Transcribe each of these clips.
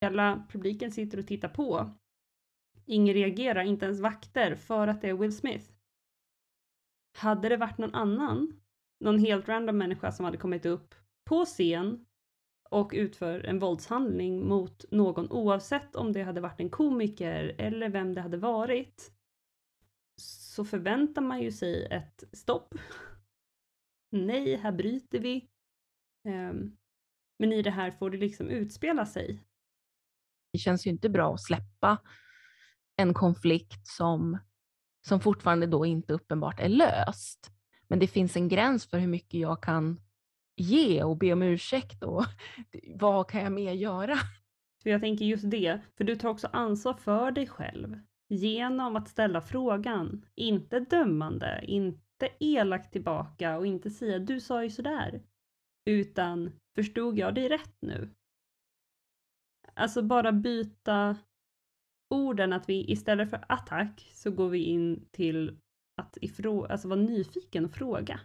Hela publiken sitter och tittar på. Ingen reagerar, inte ens vakter, för att det är Will Smith. Hade det varit någon annan, någon helt random människa som hade kommit upp på scen och utför en våldshandling mot någon oavsett om det hade varit en komiker eller vem det hade varit så förväntar man ju sig ett stopp. Nej, här bryter vi. Ehm, men i det här får det liksom utspela sig. Det känns ju inte bra att släppa en konflikt som, som fortfarande då inte uppenbart är löst. Men det finns en gräns för hur mycket jag kan ge och be om ursäkt och vad kan jag mer göra? För jag tänker just det, för du tar också ansvar för dig själv genom att ställa frågan, inte dömande, inte elakt tillbaka och inte säga du sa ju sådär, utan förstod jag dig rätt nu? Alltså bara byta orden, att vi istället för attack så går vi in till att ifrå alltså vara nyfiken och fråga.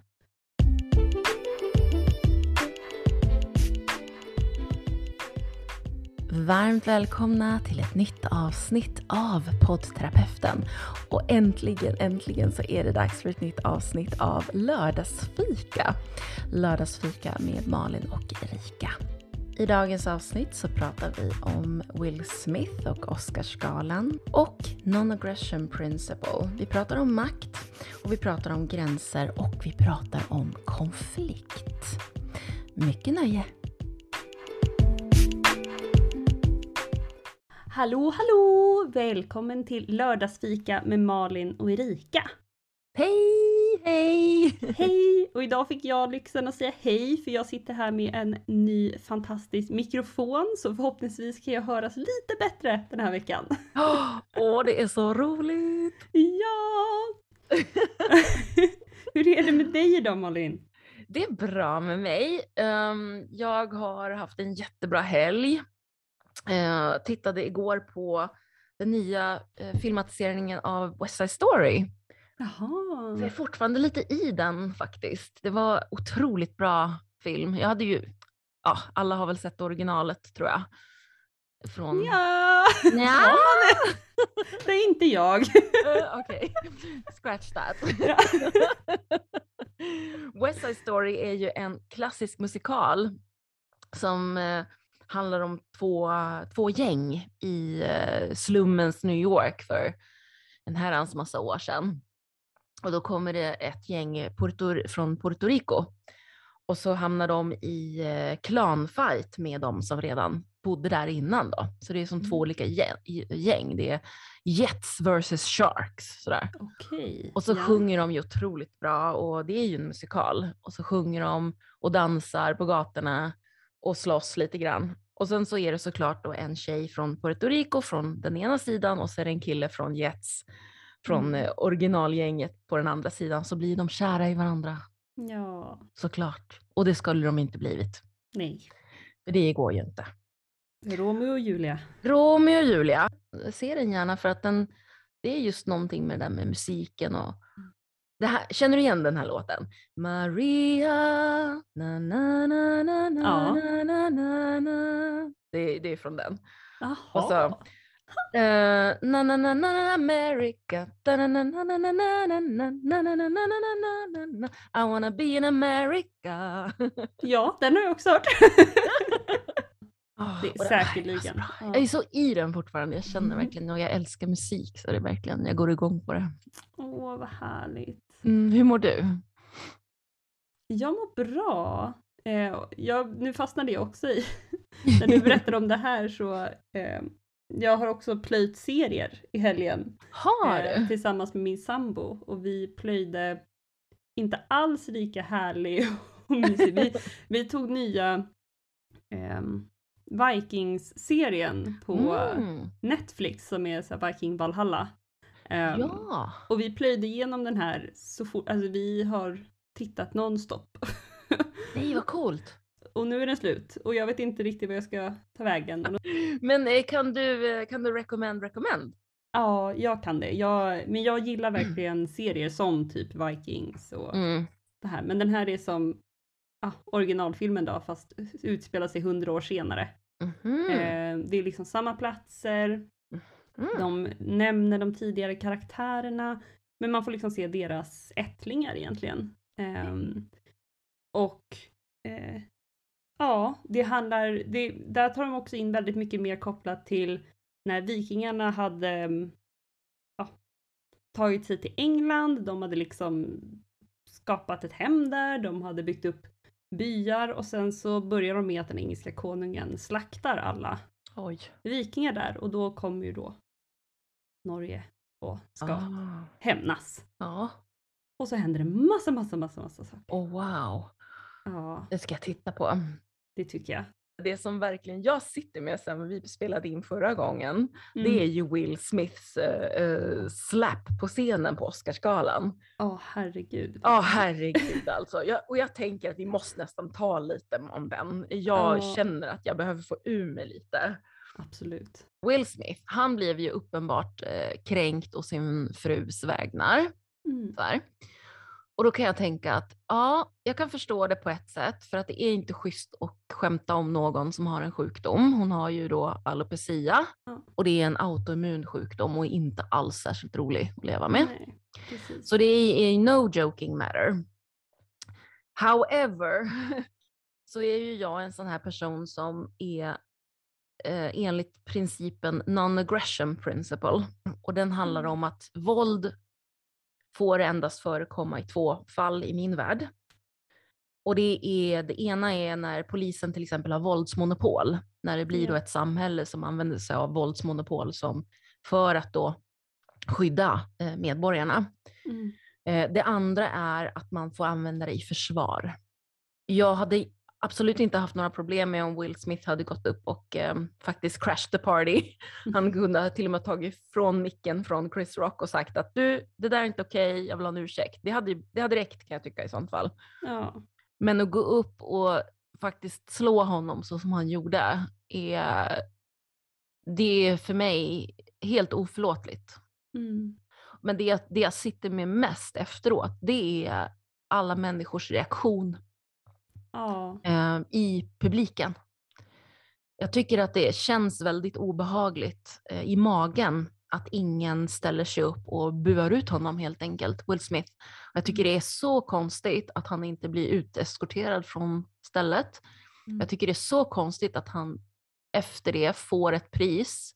Varmt välkomna till ett nytt avsnitt av poddterapeuten. Och äntligen, äntligen så är det dags för ett nytt avsnitt av Lördagsfika. Lördagsfika med Malin och Erika. I dagens avsnitt så pratar vi om Will Smith och Oscarsgalan och Non-Aggression Principle. Vi pratar om makt och vi pratar om gränser och vi pratar om konflikt. Mycket nöje! Hallå hallå! Välkommen till lördagsfika med Malin och Erika. Hej hej! Hej! Och idag fick jag lyxen att säga hej för jag sitter här med en ny fantastisk mikrofon så förhoppningsvis kan jag höras lite bättre den här veckan. Åh, oh, det är så roligt! Ja! Hur är det med dig idag Malin? Det är bra med mig. Um, jag har haft en jättebra helg. Eh, tittade igår på den nya eh, filmatiseringen av West Side Story. Jaha. jag är fortfarande lite i den faktiskt. Det var otroligt bra film. Jag hade ju, ja, alla har väl sett originalet tror jag. Från... Ja! ja. det är inte jag. uh, Okej, okay. scratch that. West Side Story är ju en klassisk musikal som eh, handlar om två, två gäng i eh, slummens New York för en herrans massa år sedan. Och då kommer det ett gäng Puerto, från Puerto Rico och så hamnar de i eh, klanfight med de som redan bodde där innan då. Så det är som två mm. olika gäng. Det är Jets versus Sharks. Sådär. Okay, och så ja. sjunger de ju otroligt bra och det är ju en musikal. Och så sjunger de och dansar på gatorna och slåss lite grann. Och sen så är det såklart då en tjej från Puerto Rico från den ena sidan och så är det en kille från Jets från mm. Eh, originalgänget på den andra sidan så blir de kära i varandra. Ja. Såklart. Och det skulle de inte blivit. Nej. För det går ju inte. Romeo och Julia. Romeo och Julia. Jag ser den gärna för att den, det är just någonting med det där med musiken och det här, känner du igen den här låten? Maria, na na na na na ja. na na na. Det, det är från den. Jaha. Och så uh, na na na na America, na na na na na na na na na na na na na I wanna be in America. ja, den har jag också hört. Oh, det är säkerligen. Jag är så i den fortfarande. Jag känner mm. verkligen och jag älskar musik så det är verkligen, jag går igång på det. Åh, vad härligt. Mm, hur mår du? Jag mår bra. Eh, jag, nu fastnade jag också i, när du berättade om det här så eh, jag har också plöjt serier i helgen. Har eh, Tillsammans med min sambo och vi plöjde inte alls lika härlig och mysig. Vi, vi tog nya eh, Vikings-serien på mm. Netflix som är så Viking Valhalla. Um, ja. Och vi plöjde igenom den här så fort, alltså vi har tittat nonstop. Nej vad coolt! Och nu är den slut och jag vet inte riktigt vad jag ska ta vägen. Men eh, kan du, eh, kan du recommend recommend? Ja, jag kan det. Jag, men jag gillar verkligen serier som typ Vikings och mm. det här. Men den här är som ah, originalfilmen då, fast utspelar sig hundra år senare. Mm. Eh, det är liksom samma platser, Mm. de nämner de tidigare karaktärerna, men man får liksom se deras ättlingar egentligen. Ehm, och eh, ja, det handlar, det, där tar de också in väldigt mycket mer kopplat till när vikingarna hade mm, ja, tagit sig till England, de hade liksom skapat ett hem där, de hade byggt upp byar och sen så börjar de med att den engelska konungen slaktar alla Oj. vikingar där och då kommer ju då Norge och ska Ah. hämnas. Ja. Och så händer det massa, massa, massa, massa saker. Oh, wow. Ja, Det ska jag titta på. Det tycker jag. Det som verkligen jag sitter med sen vi spelade in förra gången, Mm. det är ju Will Smiths eh, eh, slap på scenen på Oscarsgalan. Ja, herregud. Ja, herregud alltså. Jag, och jag tänker att vi måste nästan ta lite om den. Jag Ja. känner att jag behöver få ur mig lite. Absolut. Will Smith, han blev ju uppenbart eh, kränkt och sin frus vägnar. Mm. Och då kan jag tänka att ja, jag kan förstå det på ett sätt för att det är inte schysst att skämta om någon som har en sjukdom. Hon har ju då alopecia Ja. och det är en autoimmun sjukdom och inte alls särskilt rolig att leva med. Nej. Så det är, är no joking matter. However, så är ju jag en sån här person som är eh, enligt principen non-aggression principle. Och den handlar Mm. om att våld får endast förekomma i två fall i min värld. Och det, är, det ena är när polisen till exempel har våldsmonopol. När det blir då ett samhälle som använder sig av våldsmonopol som för att då skydda eh, medborgarna. Mm. Eh, Det andra är att man får använda det i försvar. Jag hade absolut inte haft några problem med om Will Smith hade gått upp och eh, faktiskt crashed the party. Han kunde till och med tagit från micken från Chris Rock och sagt att du, det där är inte okej, jag vill ha en ursäkt. Det hade, det hade räckt kan jag tycka i sånt fall. Ja, Men att gå upp och faktiskt slå honom så som han gjorde, är, det är för mig helt oförlåtligt. mm. Men det, det jag sitter med mest efteråt, det är alla människors reaktion ja, eh, i publiken. Jag tycker att det känns väldigt obehagligt eh, i magen att ingen ställer sig upp och buar ut honom helt enkelt, Will Smith. Och jag tycker det är så konstigt att han inte blir uteskorterad från stället. Mm. Jag tycker det är så konstigt att han efter det får ett pris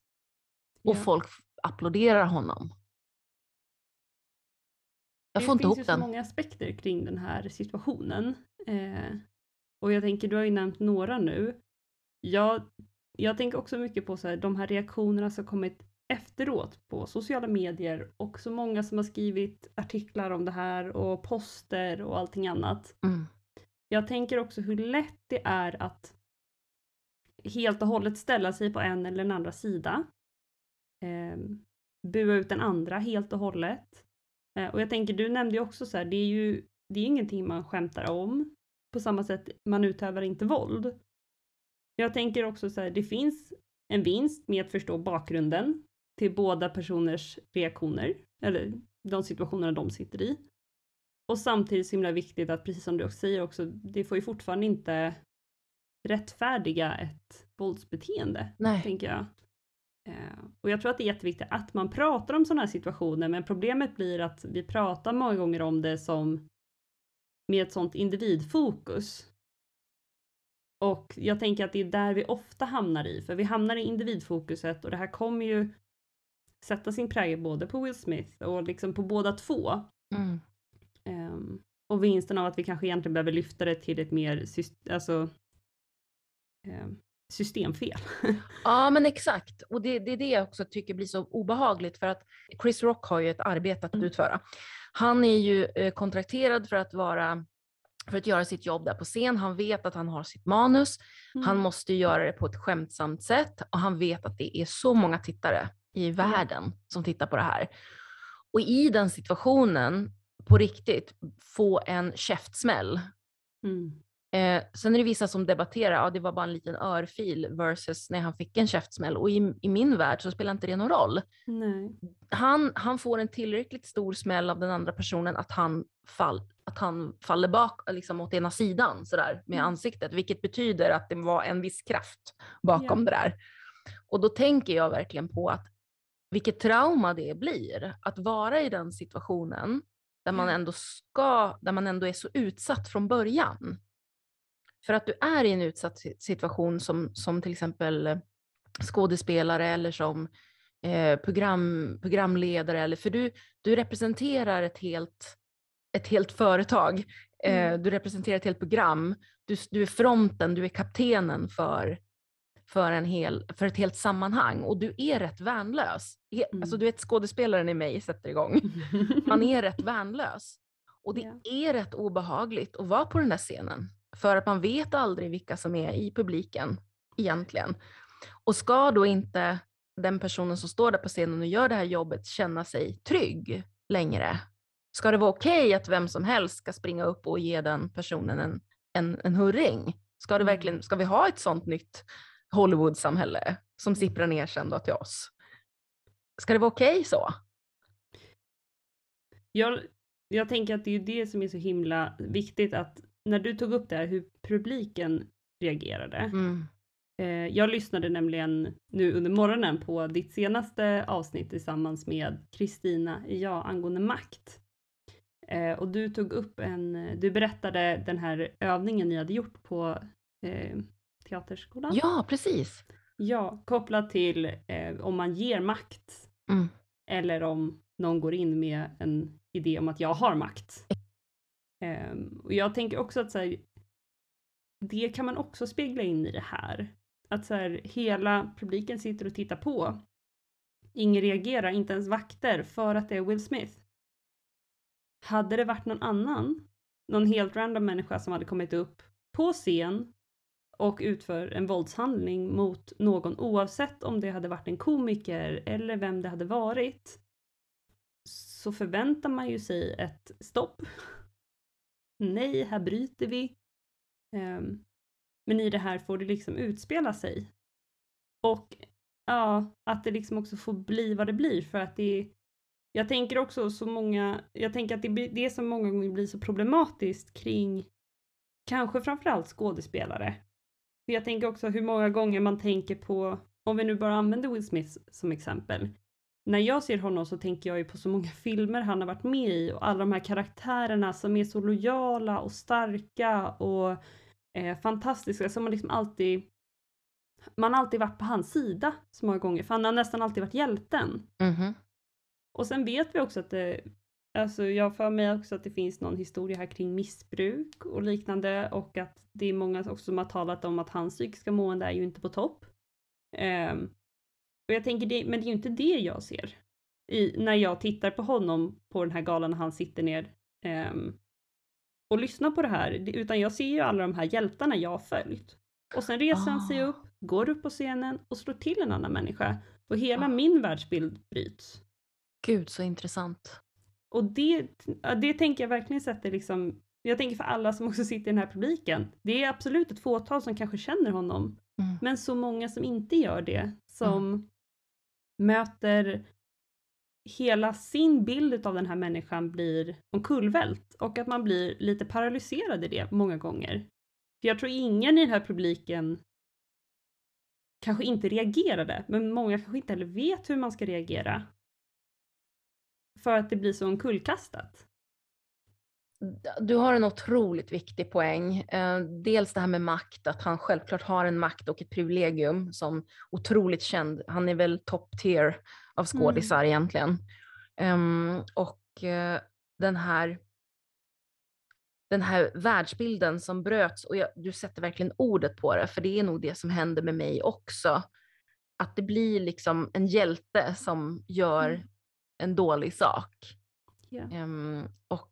och ja. folk applåderar honom. Jag får det inte finns ihop ju så den. många aspekter kring den här situationen. Eh, och jag tänker, du har ju nämnt några nu. Jag, jag tänker också mycket på så här, de här reaktionerna som kommit efteråt på sociala medier och så många som har skrivit artiklar om det här och poster och allting annat. Mm. Jag tänker också hur lätt det är att helt och hållet ställa sig på en eller den andra sida. Eh, bua ut den andra helt och hållet. Eh, och jag tänker, du nämnde ju också så här, det är ju det är ingenting man skämtar om. På samma sätt, man utövar inte våld. Jag tänker också så här, det finns en vinst med att förstå bakgrunden till båda personers reaktioner, eller de situationerna de sitter i. Och samtidigt så himla viktigt att, precis som du också säger också, det får ju fortfarande inte rättfärdiga ett våldsbeteende, Nej. tänker jag. Eh, och jag tror att det är jätteviktigt att man pratar om sådana här situationer, men problemet blir att vi pratar många gånger om det som med ett sådant individfokus. Och jag tänker att det är där vi ofta hamnar i, för vi hamnar i individfokuset och det här kommer ju sätta sin prägel både på Will Smith och liksom på båda två. Mm. Ehm, och vinsten av att vi kanske egentligen behöver lyfta det till ett mer alltså, ehm, systemfel. Ja men exakt. Och det, det är det jag också tycker blir så obehagligt för att Chris Rock har ju ett arbete att Mm. utföra. Han är ju eh, kontrakterad för att vara för att göra sitt jobb där på scen. Han vet att han har sitt manus. Han Mm. måste ju göra det på ett skämtsamt sätt och han vet att det är så många tittare i världen som tittar på det här. Och i den situationen, på riktigt, få en käftsmäll Mm. Eh, sen är det vissa som debatterar, ja det var bara en liten örfil versus när han fick en käftsmäll. Och i, i min värld så spelar inte det någon roll. Nej. Han, han får en tillräckligt stor smäll av den andra personen att han, fall, att han faller bak liksom åt ena sidan sådär med Mm. ansiktet. Vilket betyder att det var en viss kraft bakom Ja. det där. Och då tänker jag verkligen på att vilket trauma det blir att vara i den situationen där man ändå ska, där man ändå är så utsatt från början. För att du är i en utsatt situation som, som till exempel skådespelare eller som eh, program, programledare, eller, för du, du representerar ett helt, ett helt företag, eh, mm. du representerar ett helt program, du, du är fronten, du är kaptenen för, för, en hel, för ett helt sammanhang och du är rätt värnlös. Mm. Alltså du vet skådespelaren i mig sätter igång. Man är rätt värnlös. Och det yeah. är rätt obehagligt att vara på den där scenen. För att man vet aldrig vilka som är i publiken egentligen. Och ska då inte den personen som står där på scenen och gör det här jobbet känna sig trygg längre? Ska det vara okej okay att vem som helst ska springa upp och ge den personen en, en, en hurring? Ska, det verkligen, mm. ska vi ha ett sånt nytt Hollywood-samhälle som sipprar ner sen då till oss? Ska det vara okej okay så? Jag, jag tänker att det är det som är så himla viktigt att när du tog upp det här hur publiken reagerade. Mm. Eh, jag lyssnade nämligen nu under morgonen på ditt senaste avsnitt tillsammans med Kristina Ja angående makt. Eh, och du tog upp en, du berättade den här övningen ni hade gjort på eh, Teaterskolan. Ja, precis. Ja, kopplat till eh, om man ger makt mm. eller om någon går in med en idé om att jag har makt. Um, och jag tänker också att så här, det kan man också spegla in i det här. Att så här, hela publiken sitter och tittar på. Ingen reagerar, inte ens vakter, för att det är Will Smith. Hade det varit någon annan, någon helt random människa som hade kommit upp på scen och utför en våldshandling mot någon oavsett om det hade varit en komiker eller vem det hade varit så förväntar man ju sig ett stopp nej, här bryter vi. Um, men i det här får det liksom utspela sig. Och ja, att det liksom också får bli vad det blir för att det jag tänker också så många, jag tänker att det, är det som många gånger blir så problematiskt kring kanske framförallt skådespelare. För jag tänker också hur många gånger man tänker på, om vi nu bara använder Will Smith som exempel, när jag ser honom så tänker jag ju på så många filmer han har varit med i och alla de här karaktärerna som är så lojala och starka och eh, fantastiska som man liksom alltid man har alltid varit på hans sida så många gånger för han har nästan alltid varit hjälten. Mm -hmm. Och sen vet vi också att det, alltså jag för mig också att det finns någon historia här kring missbruk och liknande och att det är många också som har talat om att hans psykiska mående är ju inte på topp. Um, och jag tänker, det, men det är ju inte det jag ser i, när jag tittar på honom på den här galan när han sitter ner um, och lyssnar på det här, utan jag ser ju alla de här hjältarna jag har följt. Och sen reser han sig ah. upp, går upp på scenen och slår till en annan människa. Och hela ah. min världsbild bryts. Gud så intressant. Och det, det tänker jag verkligen sätter liksom, jag tänker för alla som också sitter i den här publiken. Det är absolut ett fåtal som kanske känner honom. Mm. Men så många som inte gör det, som mm möter hela sin bild av den här människan blir omkullvält och att man blir lite paralyserad i det många gånger. För jag tror ingen i den här publiken kanske inte reagerade, men många kanske inte heller vet hur man ska reagera. För att det blir så omkullkastat du har en otroligt viktig poäng. Eh, dels det här med makt, att han självklart har en makt och ett privilegium som otroligt känd. Han är väl top tier av skådisar mm. egentligen. Um, och uh, den här den här världsbilden som bröts, och jag, du sätter verkligen ordet på det, för det är nog det som händer med mig också. Att det blir liksom en hjälte som gör mm. en dålig sak. Yeah. Um, och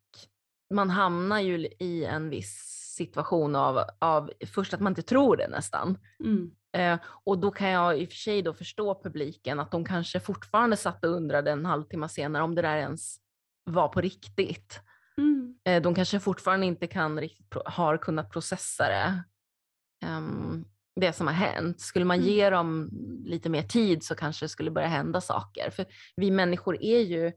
man hamnar ju i en viss situation av, av först att man inte tror det nästan. Mm. Eh, och då kan jag i och för sig då förstå publiken att de kanske fortfarande satt och undrade en halvtimme senare om det där ens var på riktigt. Mm. Eh, de kanske fortfarande inte kan riktigt har kunnat processa det. Um, det som har hänt. Skulle man mm. ge dem lite mer tid så kanske det skulle börja hända saker. För vi människor är ju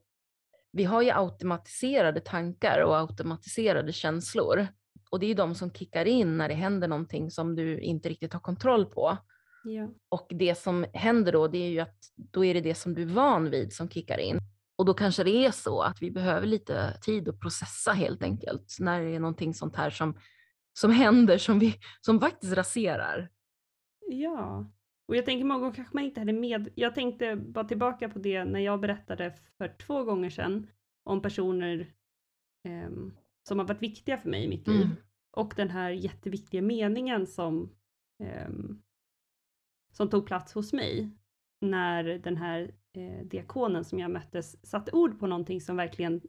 vi har ju automatiserade tankar och automatiserade känslor. Och det är de som kickar in när det händer någonting som du inte riktigt har kontroll på. Ja. Och det som händer då, det är ju att då är det det som du är van vid som kickar in. Och då kanske det är så att vi behöver lite tid att processa helt enkelt när det är någonting sånt här som, som händer som, vi, som faktiskt raserar. Ja, och jag tänker många gånger kanske man inte hade med. Jag tänkte bara tillbaka på det när jag berättade för två gånger sedan om personer eh, som har varit viktiga för mig i mitt liv. Mm. Och den här jätteviktiga meningen som, eh, som tog plats hos mig när den här eh, diakonen som jag möttes satte ord på någonting som verkligen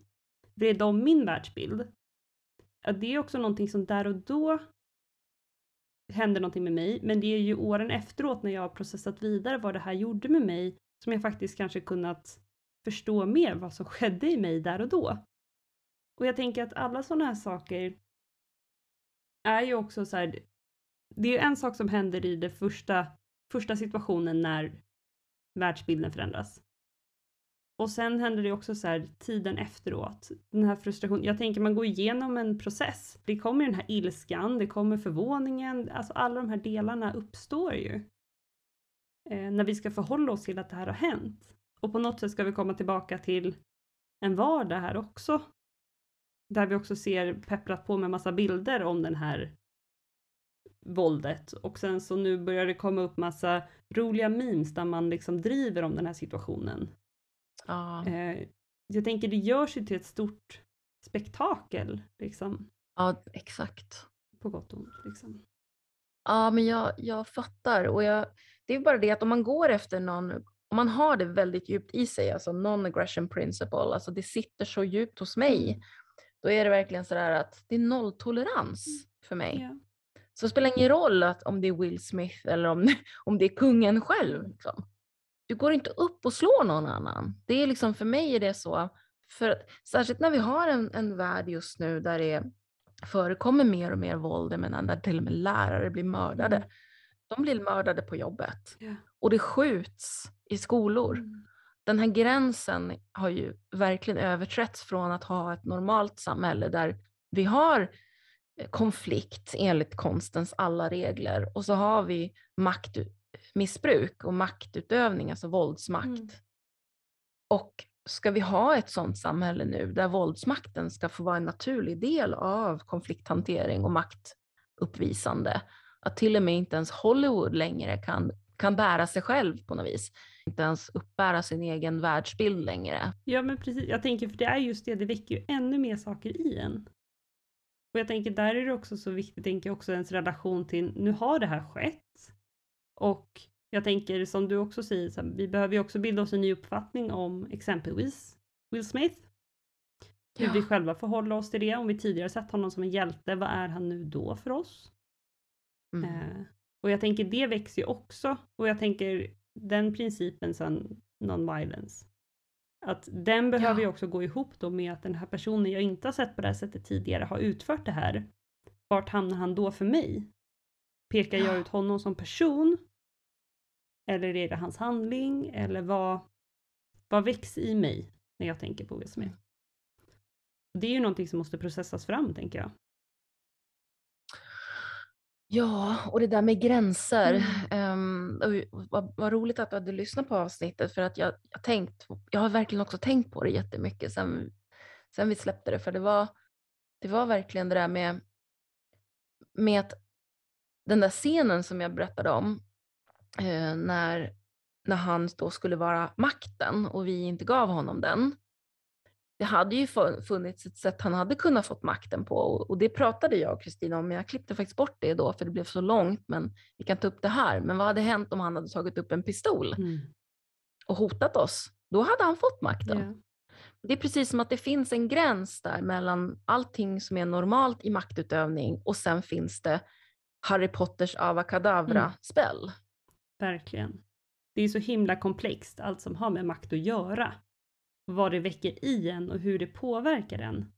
vred om min världsbild. Ja, det är också någonting som där och då hände någonting med mig, men det är ju åren efteråt när jag har processat vidare vad det här gjorde med mig som jag faktiskt kanske kunnat förstå mer vad som skedde i mig där och då. Och jag tänker att alla sådana här saker är ju också så här, det är ju en sak som händer i den första, första situationen när världsbilden förändras. Och sen händer det också så här tiden efteråt, den här frustrationen. Jag tänker man går igenom en process. Det kommer den här ilskan, det kommer förvåningen, alltså alla de här delarna uppstår ju. Eh, när vi ska förhålla oss till att det här har hänt. Och på något sätt ska vi komma tillbaka till en vardag här också. Där vi också ser pepprat på med massa bilder om den här våldet och sen så nu börjar det komma upp massa roliga memes där man liksom driver om den här situationen. Ja. Eh, jag tänker det görs ju till ett stort spektakel liksom. ja, exakt. På gott och ont liksom. Ja, men jag, jag fattar. Och jag, det är bara det att om man går efter någon, om man har det väldigt djupt i sig, alltså non-aggression principle, alltså det sitter så djupt hos mig, Mm. då är det verkligen sådär att det är nolltolerans för mig. Ja. Så det spelar ingen roll att, om det är Will Smith eller om, om det är kungen själv. Liksom. Du går inte upp och slår någon annan. Det är liksom, för mig är det så, för, att- särskilt när vi har en, en värld just nu där det förekommer mer och mer våld, menar, där till och med lärare blir mördade. Mm. De blir mördade på jobbet Ja. och det skjuts i skolor. Mm. Den här gränsen har ju verkligen överträtts från att ha ett normalt samhälle där vi har eh, konflikt enligt konstens alla regler och så har vi maktmissbruk och maktutövning, alltså våldsmakt. Mm. Och ska vi ha ett sådant samhälle nu där våldsmakten ska få vara en naturlig del av konflikthantering och maktuppvisande, att till och med inte ens Hollywood längre kan, kan bära sig själv på något vis, inte ens uppbära sin egen världsbild längre. Ja men precis, jag tänker för det är just det, det väcker ju ännu mer saker i en. Och jag tänker där är det också så viktigt, tänker jag också ens relation till, nu har det här skett. Och jag tänker som du också säger, så här, vi behöver ju också bilda oss en ny uppfattning om exempelvis Will Smith. Hur vi själva förhåller oss till det. Om vi tidigare sett honom som en hjälte, vad är han nu då för oss? Mm. Eh, och jag tänker det växer ju också. Och jag tänker den principen sen non-violence. Att den behöver Ja. ju också gå ihop då med att den här personen jag inte har sett på det här sättet tidigare har utfört det här. Vart hamnar han då för mig? Pekar jag Ja. ut honom som person? Eller är det hans handling? Eller vad, vad väcks i mig när jag tänker på Will Smith? Det är ju någonting som måste processas fram, tänker jag. Ja, och det där med gränser. Mm. Um, vad, vad roligt att du hade lyssnat på avsnittet för att jag, jag, tänkt, jag har verkligen också tänkt på det jättemycket sen, sen vi släppte det. För det var, det var verkligen det där med, med att den där scenen som jag berättade om eh, när, när han då skulle vara makten och vi inte gav honom den. Det hade ju fu- funnits ett sätt han hade kunnat fått makten på och, det pratade jag och Kristina om, men jag klippte faktiskt bort det då för det blev så långt, men vi kan ta upp det här. Men vad hade hänt om han hade tagit upp en pistol och hotat oss? Då hade han fått makten. Ja. Det är precis som att det finns en gräns där mellan allting som är normalt i maktutövning och sen finns det Harry Potters avakadabra-spel. Verkligen. Det är så himla komplext, allt som har med makt att göra. Vad det väcker i en och hur det påverkar en.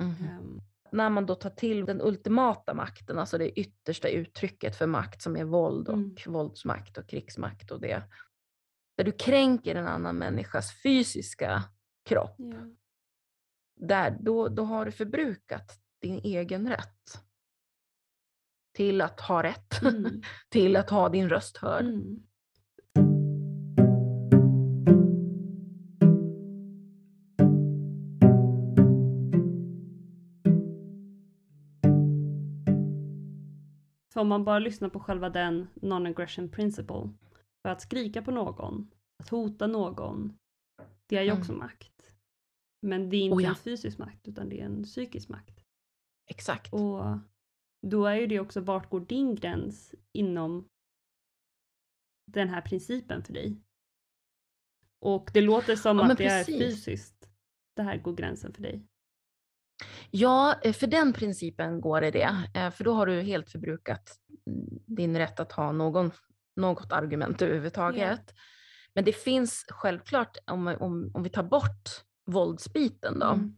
Mhm. Ehm, När man då tar till den ultimata makten, alltså det yttersta uttrycket för makt som är våld och Mm. våldsmakt och krigsmakt och det. Där du kränker en annan människas fysiska kropp, ja. där, då, då har du förbrukat din egen rätt till att ha rätt, Mm. till att ha din röst hörd. Mm. För om man bara lyssnar på själva den non-aggression principle, för att skrika på någon, att hota någon, det är ju också makt. Men det är inte Oh ja. en fysisk makt, utan det är en psykisk makt. Exakt. Och då är ju det också, vart går din gräns inom den här principen för dig? Och det låter som Ja, att det är precis. fysiskt. Det här går gränsen för dig. Ja, eh, för den principen går det det. Eh, För då har du helt förbrukat mm, din rätt att ha någon, något argument överhuvudtaget. Men det finns självklart, om, om, om vi tar bort våldsbiten då, Mm.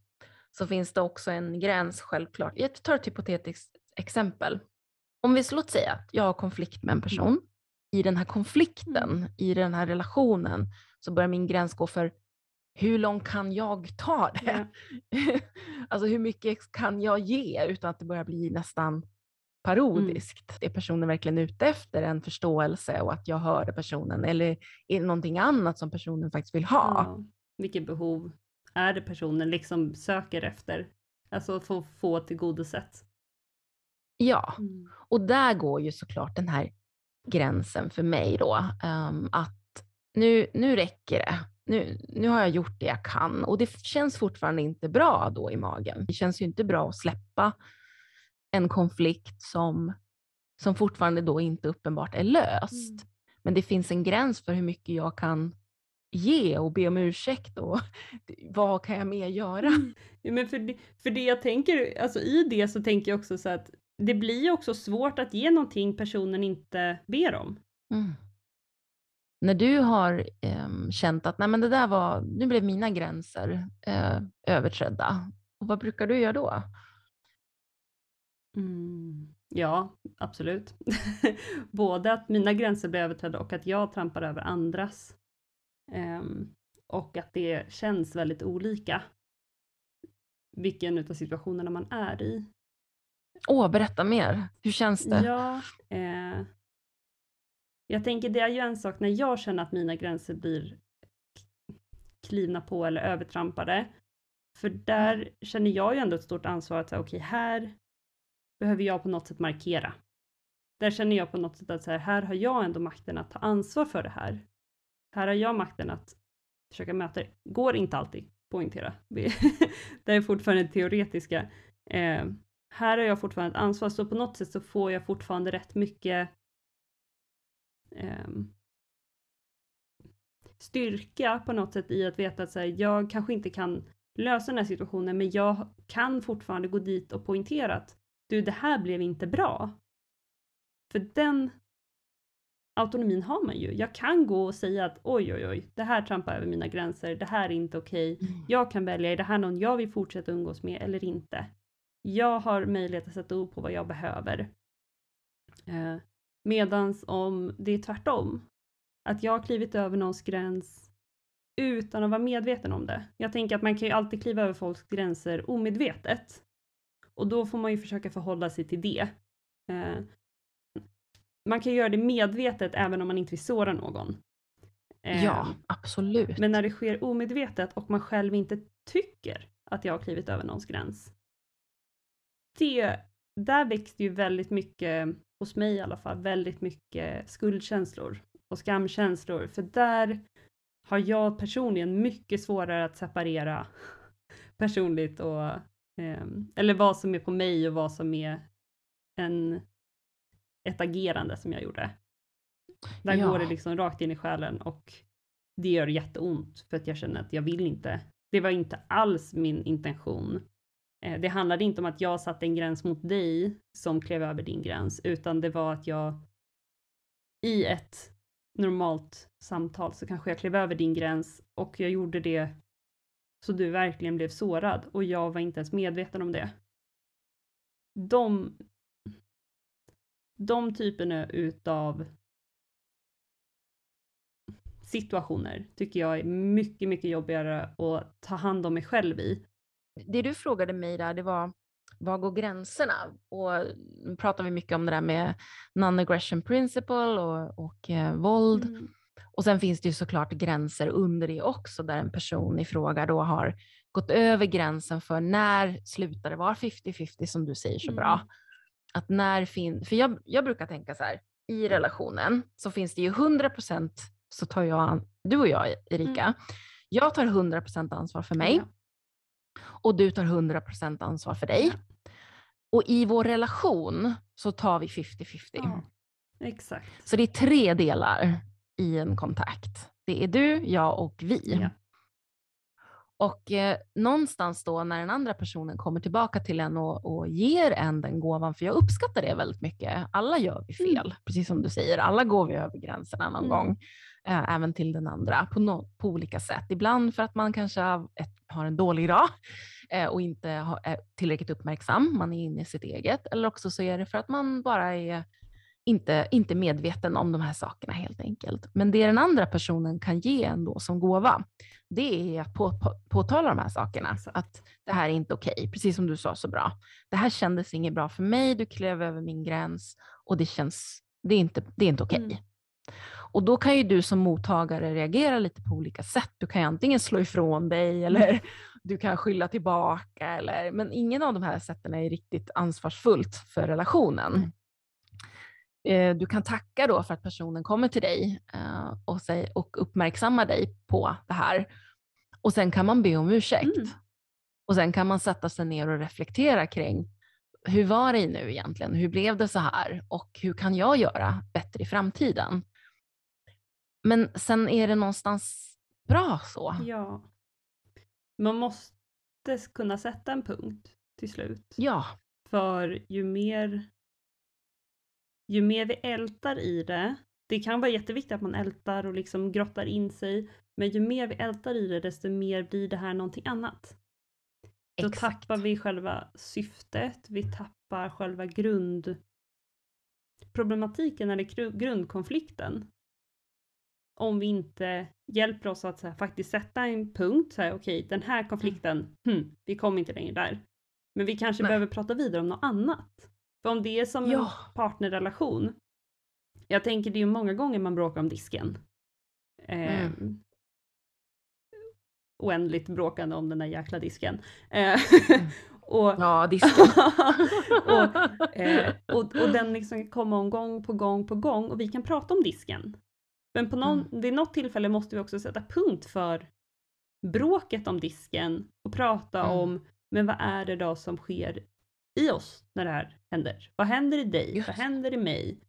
så finns det också en gräns självklart. Jag tar ett hypotetiskt exempel. Om vi låt säga att jag har konflikt med en person. I den här konflikten, i den här relationen, så börjar min gräns gå för hur långt kan jag ta det? alltså hur mycket kan jag ge utan att det börjar bli nästan parodiskt? Är personen verkligen ute efter en förståelse och att jag hörde personen eller är det någonting annat som personen faktiskt vill ha? Ja. Vilket behov är det personen liksom söker efter? Alltså få få tillgodosett. Ja. Mm. Och där går ju såklart den här gränsen för mig då. ehm, att nu, nu räcker det. Nu, nu har jag gjort det jag kan och det känns fortfarande inte bra då i magen. Det känns ju inte bra att släppa en konflikt som, som fortfarande då inte uppenbart är löst. Mm. Men det finns en gräns för hur mycket jag kan ge och be om ursäkt och vad kan jag mer göra? Ja, men för, det, för det jag tänker, alltså i det så tänker jag också så att det blir ju också svårt att ge någonting personen inte ber om. Mm. När du har ehm, känt att Nej, men det där var, nu blev mina gränser eh, överträdda, och vad brukar du göra då? Mm. Ja, absolut. Både att mina gränser blir överträdda och att jag trampar över andras. Ehm, och att det känns väldigt olika. Vilken utav situationerna man är i. Åh, berätta mer. Hur känns det? Ja, eh, jag tänker det är ju en sak när jag känner att mina gränser blir klivna på eller övertrampade. För där känner jag ju ändå ett stort ansvar att säga okej här behöver jag på något sätt markera. Där känner jag på något sätt att så här, här har jag ändå makten att ta ansvar för det här. Här har jag makten att försöka möta det. Går inte alltid, poängtera. Det det är fortfarande teoretiska. Eh, här har jag fortfarande ett ansvar, så på något sätt så får jag fortfarande rätt mycket ehm, styrka på något sätt i att veta att så här, jag kanske inte kan lösa den här situationen, men jag kan fortfarande gå dit och poängtera att du, det här blev inte bra. För den autonomin har man ju. Jag kan gå och säga att oj, oj, oj, det här trampar över mina gränser, det här är inte okej. Mm. Jag kan välja, är det här någon jag vill fortsätta umgås med eller inte? Jag har möjlighet att sätta ord på vad jag behöver. Eh, medans om det är tvärtom, att jag har klivit över någons gräns utan att vara medveten om det. Jag tänker att man kan ju alltid kliva över folks gränser omedvetet. Och då får man ju försöka förhålla sig till det. Eh, man kan göra det medvetet även om man inte vill såra någon. Eh, Ja, absolut. men när det sker omedvetet och man själv inte tycker att jag har klivit över någons gräns. Det, där växte ju väldigt mycket, hos mig i alla fall, väldigt mycket skuldkänslor och skamkänslor. För där har jag personligen mycket svårare att separera personligt och ehm, eller vad som är på mig och vad som är en, ett agerande som jag gjorde. Där Ja. går det liksom rakt in i själen och det gör jätteont för att jag känner att jag vill inte. Det var inte alls min intention. Eh, det handlade inte om att jag satte en gräns mot dig som klev över din gräns, utan det var att jag i ett normalt samtal så kanske jag klev över din gräns och jag gjorde det så du verkligen blev sårad och jag var inte ens medveten om det. De, de typerna utav situationer tycker jag är mycket, mycket jobbigare att ta hand om mig själv i. Det du frågade mig där, det var var går gränserna? Och nu pratar vi mycket om det där med non-aggression principle och, och eh, våld. Mm. Och sen finns det ju såklart gränser under det också, där en person i fråga då har gått över gränsen för när slutar det vara 50-50 som du säger så bra. Mm. Att när fin för jag, jag brukar tänka så här, i relationen så finns det ju 100% så tar jag, du och jag Erika, Mm. jag tar 100% ansvar för mig Ja. Och du tar 100% ansvar för dig. Och i vår relation så tar vi 50-50. Ja. Exakt. Så det är tre delar i en kontakt. Det är du, jag och vi. Ja. Och eh, någonstans då när den andra personen kommer tillbaka till en och, och ger en den gåvan, för jag uppskattar det väldigt mycket. Alla gör vi fel, precis som du säger. Alla går vi över gränserna någon Mm. gång, eh, även till den andra på, no, på olika sätt. Ibland för att man kanske har, ett, har en dålig dag eh, och inte har, är tillräckligt uppmärksam, man är inne i sitt eget. Eller också så är det för att man bara är inte, inte medveten om de här sakerna helt enkelt. Men det den andra personen kan ge ändå som gåva, det är att på, på, påtala de här sakerna. Att det här är inte okej, precis som du sa så bra. Det här kändes inget bra för mig, du klev över min gräns och det känns, det är inte, det är inte okej. Mm. Och då kan ju du som mottagare reagera lite på olika sätt. Du kan antingen slå ifrån dig eller du kan skylla tillbaka. Eller, men ingen av de här sätten är riktigt ansvarsfullt för relationen. Eh, Du kan tacka då för att personen kommer till dig eh, och, säg, och uppmärksammar dig på det här. Och sen kan man be om ursäkt. Mm. Och sen kan man sätta sig ner och reflektera kring hur var det nu egentligen? Hur blev det så här? Och hur kan jag göra bättre i framtiden? Men sen är det någonstans bra så. Ja. Man måste kunna sätta en punkt till slut. Ja, För ju mer ju mer vi ältar i det, det kan vara jätteviktigt att man ältar och liksom grottar in sig, men ju mer vi ältar i det desto mer blir det här någonting annat. Då exakt. tappar vi själva syftet, vi tappar själva grund problematiken eller gru- grundkonflikten. Om vi inte hjälper oss att så här, faktiskt sätta en punkt, så här, okej den här konflikten, hmm, vi kommer inte längre där. Men vi kanske Nej. behöver prata vidare om något annat. För om det är som Ja. en partnerrelation, jag tänker det är ju många gånger man bråkar om disken. Eh, Mm. Oändligt bråkande om den där jäkla disken. Eh, och, Ja, disken. och, eh, och, och den liksom kommer om gång på gång på gång och vi kan prata om disken. Men på någon, Mm. vid något tillfälle måste vi också sätta punkt för bråket om disken och prata Mm. om men vad är det då som sker i oss när det här händer? Vad händer i dig? Just Vad händer i mig?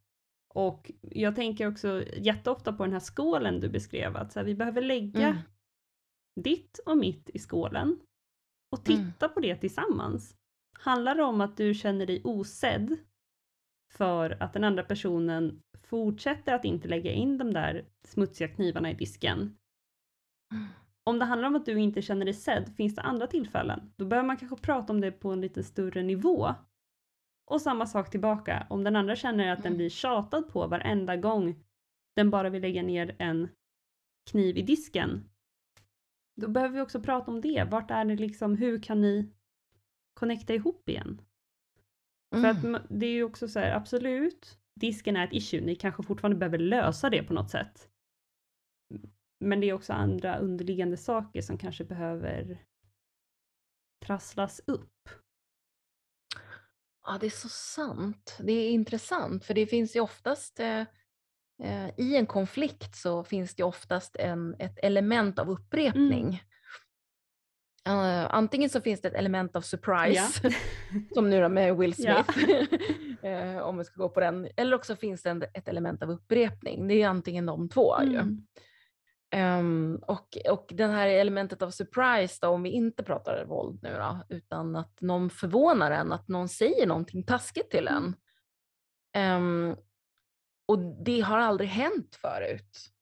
Och jag tänker också jätteofta på den här skålen du beskrev, att så här, vi behöver lägga Mm. ditt och mitt i skålen och Mm. titta på det tillsammans. Handlar det om att du känner dig osedd för att den andra personen fortsätter att inte lägga in de där smutsiga knivarna i disken? Om det handlar om att du inte känner dig sedd, finns det andra tillfällen? Då behöver man kanske prata om det på en lite större nivå. Och samma sak tillbaka, om den andra känner att den Mm. blir tjatad på varenda gång den bara vill lägga ner en kniv i disken. Då behöver vi också prata om det. Vart är det liksom, hur kan ni connecta ihop igen? För att Mm. det är ju också så här, absolut, disken är ett issue, ni kanske fortfarande behöver lösa det på något sätt. Men det är också andra underliggande saker som kanske behöver trasslas upp. Ja, det är så sant. Det är intressant, för det finns ju oftast eh, eh, i en konflikt så finns det oftast en, ett element av upprepning. Eh, antingen så finns det ett element av surprise, som nu då med Will Ja. Smith, eh, om vi ska gå på den, eller också finns det ett element av upprepning. Det är antingen de två ju. Mm. Ehm, och, och den här elementet av surprise då, om vi inte pratar våld nu då, utan att någon förvånar en, att någon säger någonting taskigt till en. Mm. Ehm, och det har aldrig hänt förut.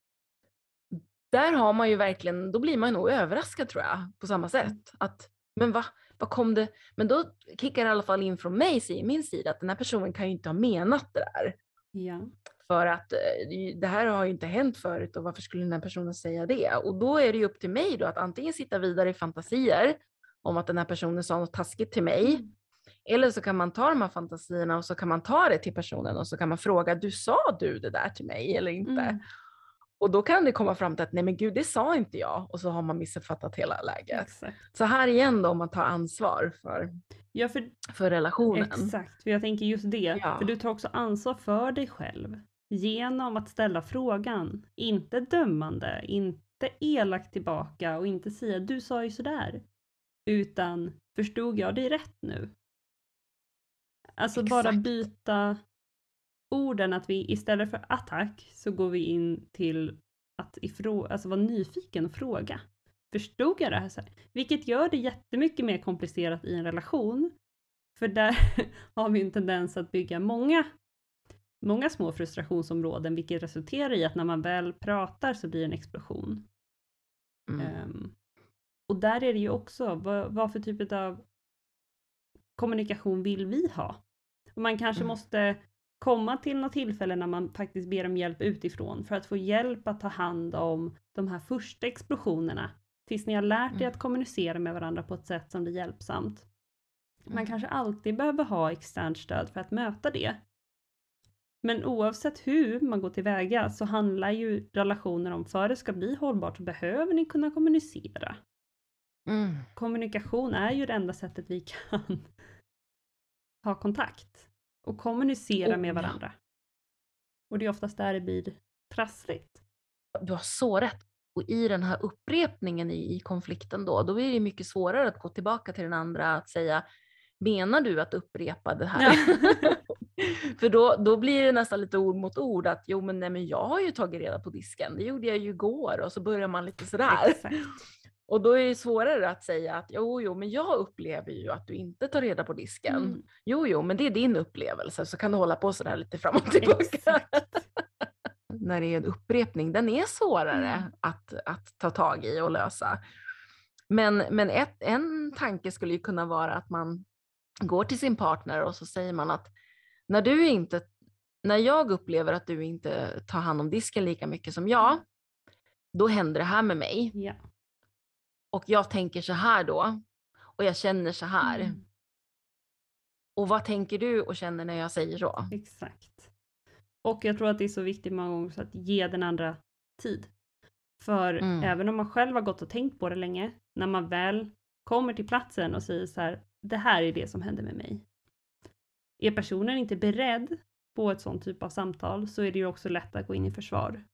Där har man ju verkligen, då blir man nog överraskad tror jag, på samma sätt. Att, men va, vad kom det? Men då kickar det i alla fall in från mig, min sida, att den här personen kan ju inte ha menat det där. Ja. För att eh, det här har ju inte hänt förut och varför skulle den här personen säga det? Och då är det ju upp till mig då att antingen sitta vidare i fantasier om att den här personen sa något taskigt till mig. Mm. Eller så kan man ta de här fantasierna och så kan man ta det till personen och så kan man fråga, du sa du det där till mig eller inte? Mm. Och då kan det komma fram till att nej men gud det sa inte jag och så har man missuppfattat hela läget. Exakt. Så här igen då om man tar ansvar för, Ja, för för relationen. Exakt, för jag tänker just det. Ja. För du tar också ansvar för dig själv. Genom att ställa frågan. Inte dömande, inte elakt tillbaka och inte säga du sa ju sådär. Utan förstod jag dig rätt nu? Alltså bara Exakt. byta orden att vi istället för attack så går vi in till att ifrå- alltså vara nyfiken och fråga. Förstod jag det här? så här? Vilket gör det jättemycket mer komplicerat i en relation. För där har vi en tendens att bygga många, många små frustrationsområden vilket resulterar i att när man väl pratar så blir det en explosion. Mm. Ehm, och där är det ju också, vad, vad för typ av kommunikation vill vi ha? Och man kanske Mm. måste komma till något tillfälle när man faktiskt ber om hjälp utifrån för att få hjälp att ta hand om de här första explosionerna. Tills ni har lärt er Mm. att kommunicera med varandra på ett sätt som blir hjälpsamt. Man Mm. kanske alltid behöver ha externt stöd för att möta det. Men oavsett hur man går tillväga så handlar ju relationer om för det ska bli hållbart så behöver ni kunna kommunicera. Mm. Kommunikation är ju det enda sättet vi kan ha kontakt och kommunicera Oh, med ja. varandra. Och det är oftast där det blir trassligt. Du har så rätt. Och i den här upprepningen i, i konflikten då, då är det mycket svårare att gå tillbaka till den andra att säga Menar du att upprepa det här? För då, då blir det nästan lite ord mot ord att jo men nej men jag har ju tagit reda på disken, det gjorde jag ju igår och så börjar man lite sådär. Exakt. Och då är det svårare att säga att jo jo men jag upplever ju att du inte tar reda på disken. Mm, Jo jo men det är din upplevelse så kan du hålla på sådär lite fram och tillbaka. när det är en upprepning, den är svårare Mm. att, att ta tag i och lösa. Men, men ett, en tanke skulle ju kunna vara att man går till sin partner och så säger man att när du inte, när jag upplever att du inte tar hand om disken lika mycket som jag, då händer det här med mig. Ja. Och jag tänker så här då. Och jag känner så här. Mm, Och vad tänker du och känner när jag säger så? exakt. Och jag tror att det är så viktigt många gånger att ge den andra tid. För Mm. även om man själv har gått och tänkt på det länge, när man väl kommer till platsen och säger så här, det här är det som händer med mig. Är personen inte beredd på ett sånt typ av samtal så är det ju också lätt att gå in i försvar.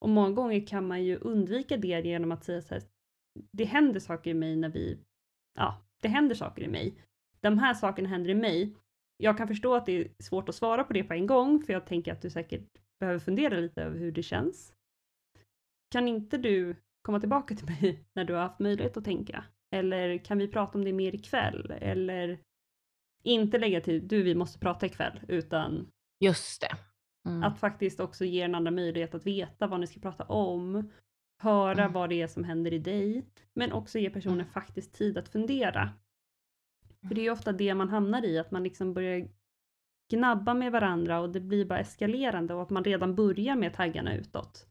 Och många gånger kan man ju undvika det genom att säga så här, det händer saker i mig när vi, ja, det händer saker i mig. De här sakerna händer i mig. Jag kan förstå att det är svårt att svara på det på en gång, för jag tänker att du säkert behöver fundera lite över hur det känns. Kan inte du komma tillbaka till mig när du har haft möjlighet att tänka? Eller kan vi prata om det mer ikväll? Eller inte lägga till du, vi måste prata ikväll, utan Just det. Mm. att faktiskt också ge den andra möjlighet att veta vad ni ska prata om, höra Mm. vad det är som händer i dig, men också ge personen Mm. faktiskt tid att fundera. För det är ju ofta det man hamnar i, att man liksom börjar gnabba med varandra och det blir bara eskalerande och att man redan börjar med taggarna utåt.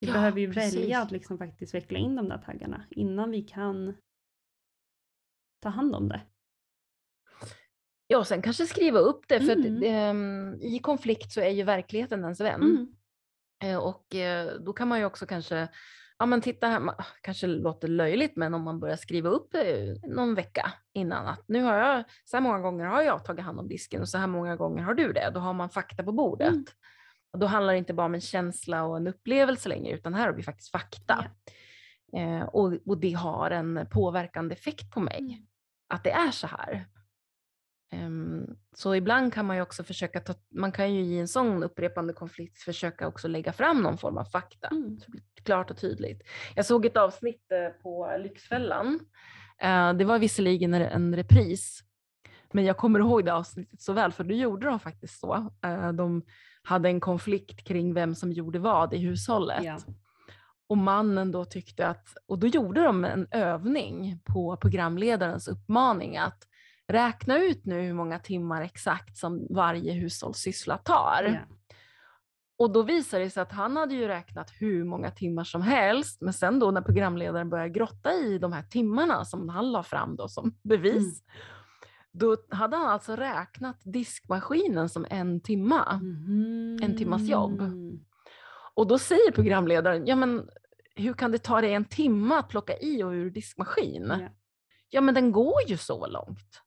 Vi Ja, behöver ju precis. välja att liksom faktiskt veckla in de där taggarna innan vi kan ta hand om det. Ja, och sen kanske skriva upp det, för Mm. att, ehm, i konflikt så är ju verkligheten ens vän. Mm. Eh, Och eh, då kan man ju också kanske, ja men titta här, kanske låter löjligt, men om man börjar skriva upp eh, någon vecka innan att nu har jag, så här många gånger har jag tagit hand om disken och så här många gånger har du det. Då har man fakta på bordet. Mm. Och då handlar det inte bara om en känsla och en upplevelse längre, utan här har vi faktiskt fakta. Eh, och, och det har en påverkande effekt på mig Mm. att det är så här. Ehm, så ibland kan man ju också försöka ta, man kan ju i en sån upprepande konflikt försöka också lägga fram någon form av fakta. Mm. Så det blir klart och tydligt. Jag såg ett avsnitt eh, på Lyxfällan. Eh, det var visserligen en- repris, men jag kommer ihåg det avsnittet så väl, för då gjorde de faktiskt så. Eh, de hade en konflikt kring vem som gjorde vad i hushållet. Ja. Och mannen då tyckte att, och då gjorde de en övning på programledarens uppmaning att räkna ut nu hur många timmar exakt som varje hushållssyssla tar. Ja. Och då visade det sig att han hade ju räknat hur många timmar som helst, men sen då när programledaren började grotta i de här timmarna som han la fram då som bevis, då hade han alltså räknat diskmaskinen som en timma. En timmas jobb. Och då säger programledaren, ja men hur kan det ta dig en timme att plocka i och ur diskmaskin? Ja. Ja men den går ju så långt.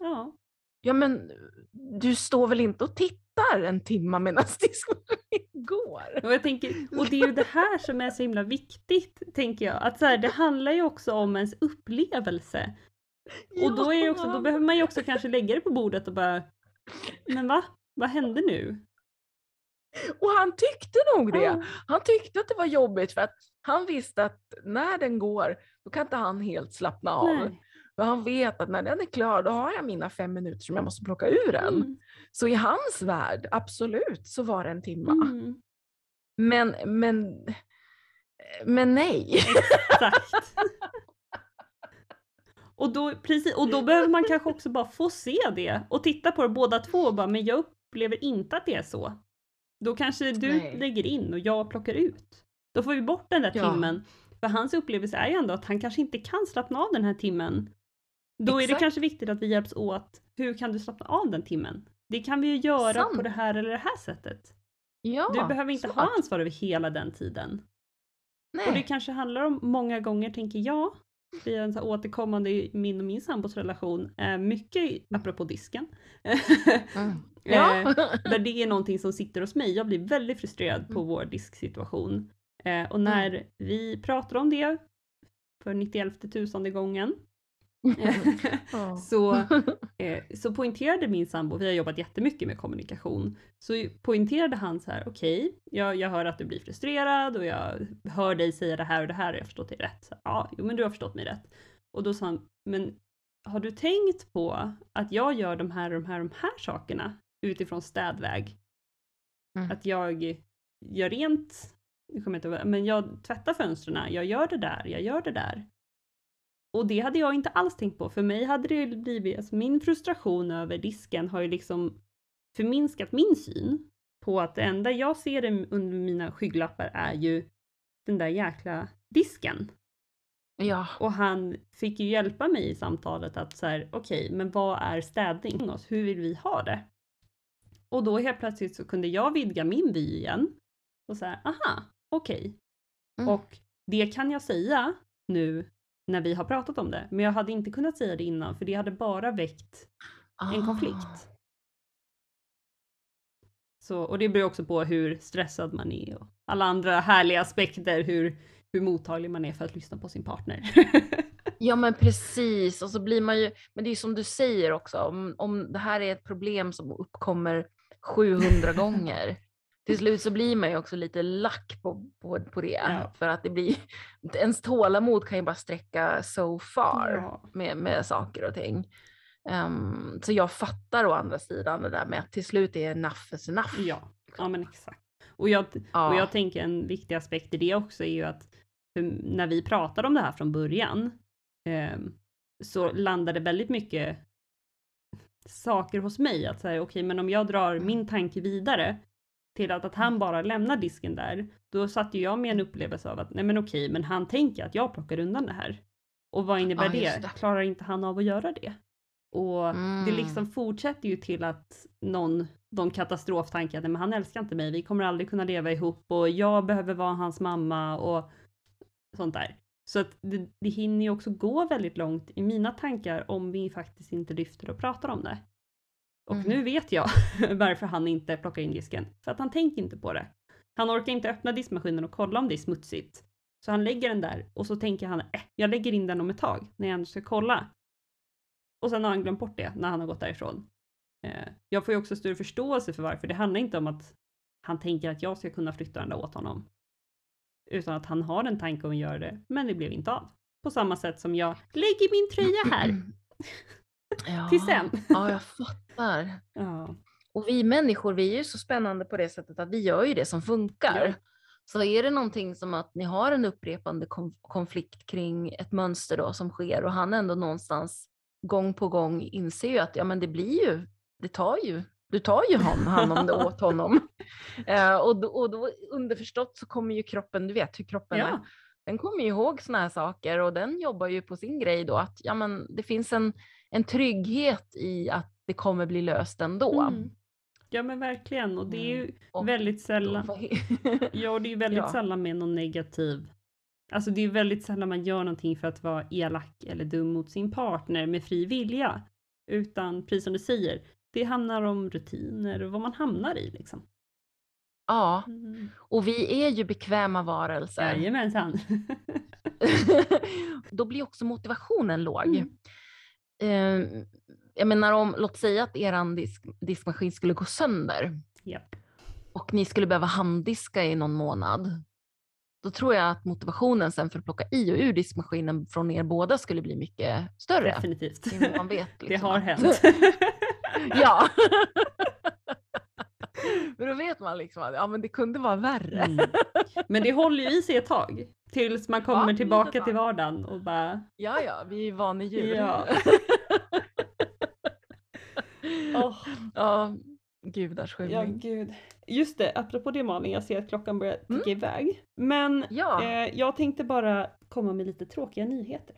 Ja. Ja men du står väl inte och tittar en timme medan diskmaskinen går? Och, jag tänker, och det är ju det här som är så himla viktigt, tänker jag. Att så här, det handlar ju också om ens upplevelse. Och då, är också, då behöver man ju också kanske lägga det på bordet och bara, men va? Vad hände nu? Och han tyckte nog det. Ja. Han tyckte att det var jobbigt för att han visste att när den går, då kan inte han helt slappna av. Nej. För han vet att när den är klar, då har jag mina fem minuter som jag måste plocka ur den. Mm. Så i hans värld, absolut, så var det en timma. Mm. Men, men, men nej. Exakt. Och då, precis, och då behöver man kanske också bara få se det och titta på det båda två och bara, men jag upplever inte att det är så. Då kanske du Nej. lägger in och jag plockar ut. Då får vi bort den där Ja. timmen. För hans upplevelse är ju ändå att han kanske inte kan slappna av den här timmen. Då är det Exakt. kanske viktigt att vi hjälps åt. Hur kan du slappna av den timmen? Det kan vi ju göra på Sant. det här eller det här sättet. Ja, Du behöver inte så ha ansvar över hela den tiden. Nej. Och det kanske handlar om många gånger, tänker jag, det är en så återkommande i min och min sambos relation, eh, mycket apropå disken. Mm. Ja. Där det är någonting som sitter hos mig. Jag blir väldigt frustrerad på Mm. vår disksituation. Eh, och när vi pratar om det för 91 tusende gången Ja. så, eh, så poängterade min sambo, vi har jobbat jättemycket med kommunikation, så poängterade han så här, okej, jag, jag hör att du blir frustrerad och jag hör dig säga det här och det här, har jag förstått dig rätt? Så, ja, jo men du har förstått mig rätt. Och då sa han, men har du tänkt på att jag gör de här och de här, de här sakerna utifrån städväg? Mm. Att jag gör rent, nu kommer jag inte ihåg, men jag tvättar fönstren, jag gör det där, jag gör det där. Och det hade jag inte alls tänkt på. För mig hade det blivit, alltså min frustration över disken har ju liksom förminskat min syn på att det enda jag ser under mina skygglappar är ju den där jäkla disken. ja. Och han fick ju hjälpa mig i samtalet att så här, okej, men vad är städning? Hur vill vi ha det? Och då helt plötsligt så kunde jag vidga min vy igen och så här, aha, okej. Mm. Och det kan jag säga nu när vi har pratat om det, men jag hade inte kunnat säga det innan för det hade bara väckt en Ah. konflikt. Så, och det beror också på hur stressad man är och alla andra härliga aspekter, hur, hur mottaglig man är för att lyssna på sin partner. Ja men precis, och så blir man ju, men det är ju som du säger också, om, om det här är ett problem som uppkommer 700 gånger, till slut så blir man ju också lite lack på, på, på det. Ja. För att det blir, ens tålamod kan ju bara sträcka so far Ja. med, med saker och ting. Ehm, så jag fattar å andra sidan det där med att till slut är enough is enough. Ja, ja men exakt. Och jag, Ja. och jag tänker en viktig aspekt i det också är ju att när vi pratade om det här från början ehm, så landade väldigt mycket saker hos mig att säga okej men om jag drar Mm. min tanke vidare till att, att han bara lämnar disken där då satt ju jag med en upplevelse av att nej men okej men han tänker att jag plockar undan det här. Och vad innebär Ja, det? det. Klarar inte han av att göra det? Och det Mm. liksom fortsätter ju till att någon, någon katastroftanke att "Nej, men han älskar inte mig, vi kommer aldrig kunna leva ihop och jag behöver vara hans mamma och sånt där. Så att det, det hinner ju också gå väldigt långt i mina tankar om vi faktiskt inte lyfter och pratar om det. Och Mm. nu vet jag varför han inte plockar in disken. För att han tänker inte på det. Han orkar inte öppna diskmaskinen och kolla om det är smutsigt. Så han lägger den där och så tänker han, äh, jag lägger in den om ett tag när jag ändå ska kolla. Och sen har han glömt bort det när han har gått därifrån. Eh, jag får ju också större förståelse för varför. Det handlar inte om att han tänker att jag ska kunna flytta den där åt honom. Utan att han har en tanke om att göra det, men det blev inte av. På samma sätt som jag lägger min tröja här. Ja. Till sen. Ja, jag fattar. Ja. Och vi människor, vi är ju så spännande på det sättet att vi gör ju det som funkar. Ja. Så är det någonting som att ni har en upprepande kon- konflikt kring ett mönster då som sker och han ändå någonstans gång på gång inser ju att ja men det blir ju, det tar ju, du tar ju hand, hand om det åt honom. Eh, och, då, och då underförstått så kommer ju kroppen, du vet hur kroppen Ja. den kommer ju ihåg såna här saker och den jobbar ju på sin grej då att ja, men det finns en, en trygghet i att det kommer bli löst ändå. Mm. Ja men verkligen och det är ju Mm. Väldigt sällan, ja och det är ju väldigt Ja. sällan med någon negativ Alltså det är ju väldigt sällan man gör någonting för att vara elak eller dum mot sin partner med fri vilja. Utan precis som du säger, det handlar om rutiner och vad man hamnar i liksom. ja, Mm. och vi är ju bekväma varelser. Jajamensan. då blir också motivationen låg. Mm. Eh, jag menar om, låt säga att er disk, diskmaskin skulle gå sönder Japp. och ni skulle behöva handdiska i någon månad. Då tror jag att motivationen sen för att plocka i och ur diskmaskinen från er båda skulle bli mycket större. Definitivt. Man vet, Det liksom har att- hänt. ja. men då vet man liksom att ja, men det kunde vara värre. Mm. Men det håller ju i sig ett tag. Tills man kommer Ja, tillbaka till vardagen och bara Ja, ja, vi är vanedjur. Ja. Åh, ja, gudars Ja, skymning. gud. Just det, apropå det Malin, jag ser att klockan börjar ticka Mm. iväg. Men Ja, eh, jag tänkte bara komma med lite tråkiga nyheter.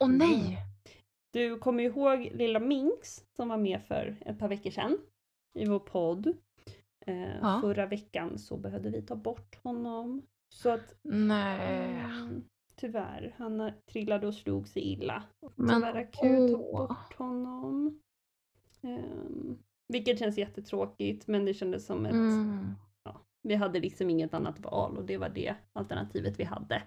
åh nej! Du kommer ihåg lilla Minx som var med för ett par veckor sedan i vår podd. Eh, Ja. Förra veckan så behövde vi ta bort honom. Så att Nej. mm, tyvärr, han trillade och slog sig illa. Men Tyvärr akut åh. bort honom. Ehm, vilket känns jättetråkigt men det kändes som ett Mm. Vi hade liksom inget annat val och det var det alternativet vi hade.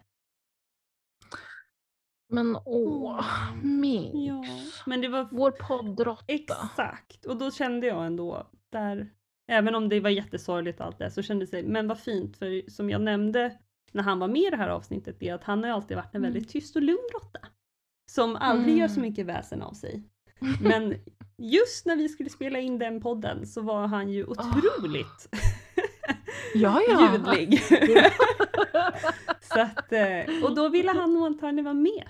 Men åh, Mm. Minx. Ja, men det var Vår poddrotta. exakt och då kände jag ändå där, även om det var jättesorgligt allt det så kändes det, men vad fint för som jag nämnde när han var med i det här avsnittet det är att han har alltid varit en Mm. väldigt tyst och lugn råtta. Som aldrig gör så Mm. mycket väsen av sig. Men just när vi skulle spela in den podden så var han ju otroligt ja, ja. ljudlig. Så att, eh, och då ville han nog antagligen vara med.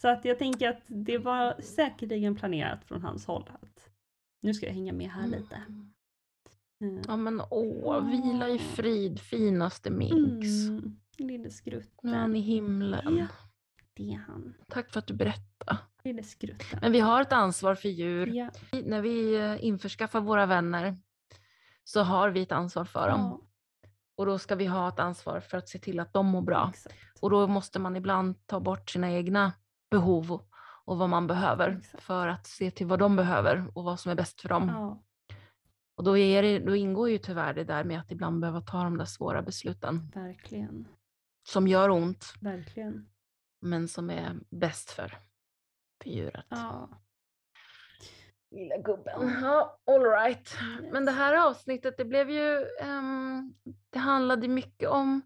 Så att jag tänker att det var säkerligen planerat från hans håll att nu ska jag hänga med här lite. Eh, Ja men åh, vila i frid finaste Minx. Mm, lille Nu är skrutten. han i himlen. Ja. Det är han. Tack för att du berättade. Lille skrutten. Men vi har ett ansvar för djur. Ja, När vi eh, införskaffar våra vänner så har vi ett ansvar för dem. ja, Och då ska vi ha ett ansvar för att se till att de mår bra. exakt. Och då måste man ibland ta bort sina egna behov och- och vad man behöver Exakt. för att se till vad de behöver och vad som är bäst för dem. Ja, Och då, det, då ingår ju tyvärr det där med att ibland behöva ta de där svåra besluten verkligen. som gör ont Verkligen. men som är bäst för, för djuret. Ja. Lilla gubben. Ja, all right. Men det här avsnittet det blev ju, ehm, det handlade mycket om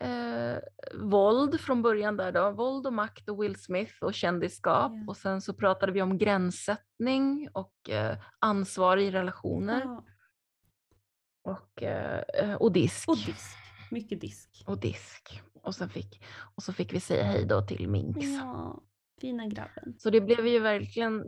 eh, våld från början där då. Våld och makt och Will Smith och kändisskap. Ja. Och sen så pratade vi om gränssättning och eh, ansvar i relationer ja. och, eh, och disk. Och disk. Mycket disk. Och disk. Och, sen fick, och så fick vi säga hej då till Minx. Ja, fina grabben. Så det blev ju verkligen,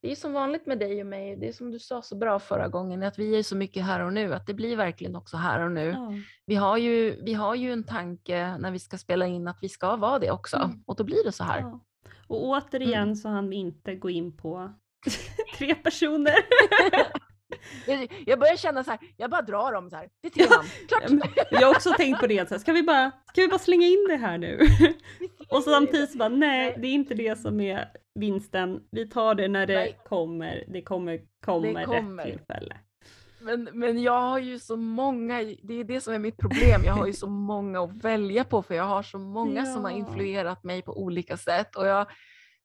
det är ju som vanligt med dig och mig, det är som du sa så bra förra gången, att vi är så mycket här och nu, att det blir verkligen också här och nu. Ja, Vi, har ju, vi har ju en tanke när vi ska spela in att vi ska vara det också, Mm. och då blir det så här. ja. Och återigen Mm. så hann vi inte gå in på tre personer. Jag, börjar känna så här, jag bara drar dem så här, det är tre man, klart! Jag har också tänkt på det, så här, ska, vi bara, ska vi bara slänga in det här nu? Och samtidigt så bara, nej det är inte det som är vinsten. Vi tar det när det Nej. kommer. Det kommer komma Det kommer. rätt tillfälle. Men, men jag har ju så många, det är det som är mitt problem, jag har ju så många att välja på för jag har så många som har Ja. influerat mig på olika sätt och jag,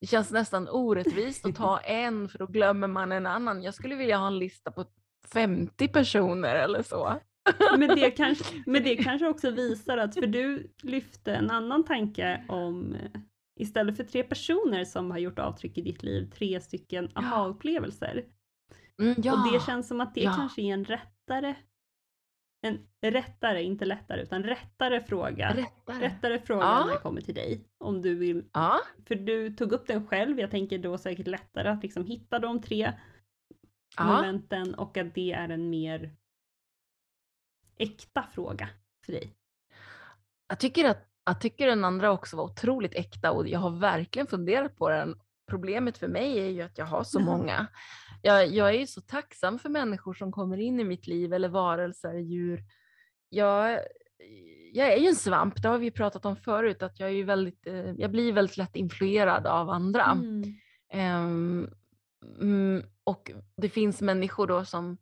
det känns nästan orättvist att ta en för då glömmer man en annan. Jag skulle vilja ha en lista på 50 personer eller så. Men det, kanske, men det kanske också visar att, för du lyfte en annan tanke om eh, istället för tre personer som har gjort avtryck i ditt liv, tre stycken Ja. aha-upplevelser. Mm, ja, Och det känns som att det Ja. kanske är en rättare, en rättare, inte lättare, utan rättare fråga. rättare. Rättare fråga Ja. när det kommer till dig. Om du vill, för du tog upp den själv, jag tänker då säkert lättare att liksom hitta de tre momenten och att det är en mer äkta fråga för dig. jag tycker att, Jag tycker den andra också var otroligt äkta och jag har verkligen funderat på den. Problemet för mig är ju att jag har så många. Jag, jag är ju så tacksam för människor som kommer in i mitt liv eller varelser, djur. Jag, jag är ju en svamp, det har vi pratat om förut, att jag, är väldigt, eh, jag blir väldigt lätt influerad av andra. Mm. Mm, och det finns människor då som,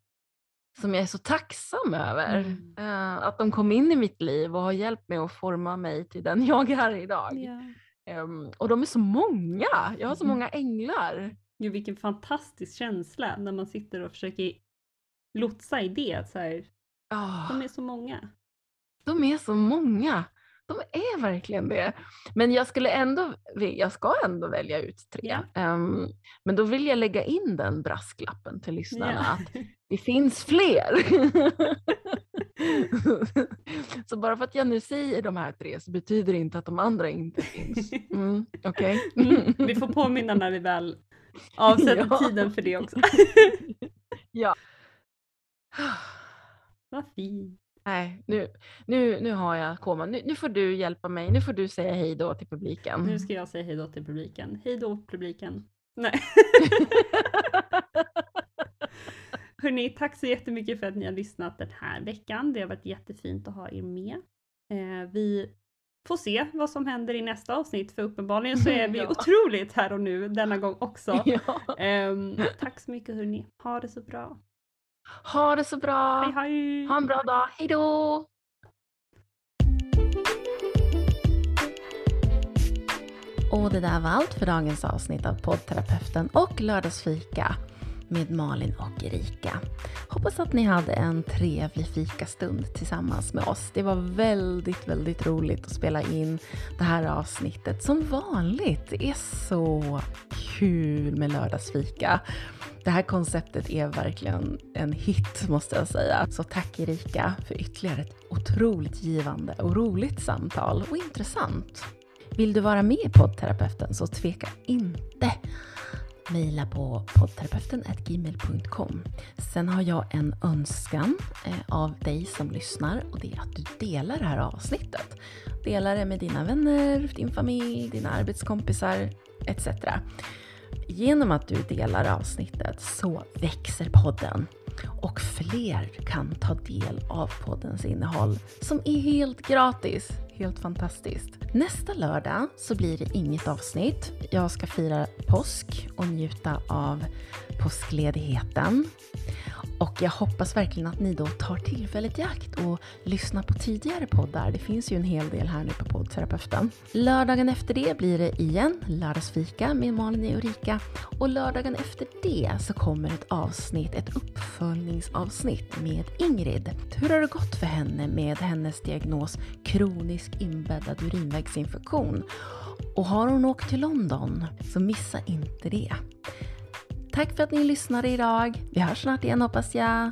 som jag är så tacksam över. Mm. Eh, att de kom in i mitt liv och har hjälpt mig att forma mig till den jag är idag. Ehm, och de är så många. Jag har så Mm. många änglar. Gud, vilken fantastisk känsla när man sitter och försöker lotsa i det. Så här, Ah, de är så många. de är så många. De är verkligen det. Men jag skulle ändå, jag ska ändå välja ut tre. Ja. Ehm, men då vill jag lägga in den brasklappen till lyssnarna Ja. att det finns fler. så bara för att jag nu säger de här tre så betyder det inte att de andra inte finns. Mm, Okej? Mm, vi får påminna när vi väl avsätter Ja. tiden för det också. ja. Vad fint. Nej, nu, nu, nu har jag koma. Nu, nu får du hjälpa mig. Nu får du säga hej då till publiken. Nu ska jag säga hej då till publiken. Hej då publiken. Nej. Hörni, tack så jättemycket för att ni har lyssnat den här veckan. Det har varit jättefint att ha er med. Eh, vi får se vad som händer i nästa avsnitt för uppenbarligen så är vi Ja. otroligt här och nu denna gång också. ja. Ehm, tack så mycket hörni. Ha det så bra. Ha det så bra. Hej hej! Ha en bra dag. Hej då! Och det där var allt för dagens avsnitt av poddterapeuten och lördagsfika med Malin och Erika. Hoppas att ni hade en trevlig fikastund tillsammans med oss. Det var väldigt, väldigt roligt att spela in det här avsnittet. Som vanligt, det är så kul med lördagsfika. Det här konceptet är verkligen en hit måste jag säga. Så tack Erika för ytterligare ett otroligt givande och roligt samtal och intressant. Vill du vara med i poddterapeuten så tveka inte. Mejla på poddterapeuten.gmail.com. Sen har jag en önskan eh, av dig som lyssnar och det är att du delar det här avsnittet. Dela det med dina vänner, din familj, dina arbetskompisar etc. Genom att du delar avsnittet så växer podden och fler kan ta del av poddens innehåll som är helt gratis. Helt fantastiskt. Nästa lördag så blir det inget avsnitt. Jag ska fira påsk och njuta av påskledigheten. Och jag hoppas verkligen att ni då tar tillfället i akt och lyssnar på tidigare poddar. Det finns ju en hel del här nu på poddterapeuten. Lördagen efter det blir det igen lördagsfika med Malin och Ulrika. Och lördagen efter det så kommer ett avsnitt, ett uppföljningsavsnitt med Ingrid. Hur har det gått för henne med hennes diagnos kronisk inbäddad urinvägsinfektion? Och har hon åkt till London så missa inte det. Tack för att ni lyssnade idag. Vi hörs snart igen hoppas jag.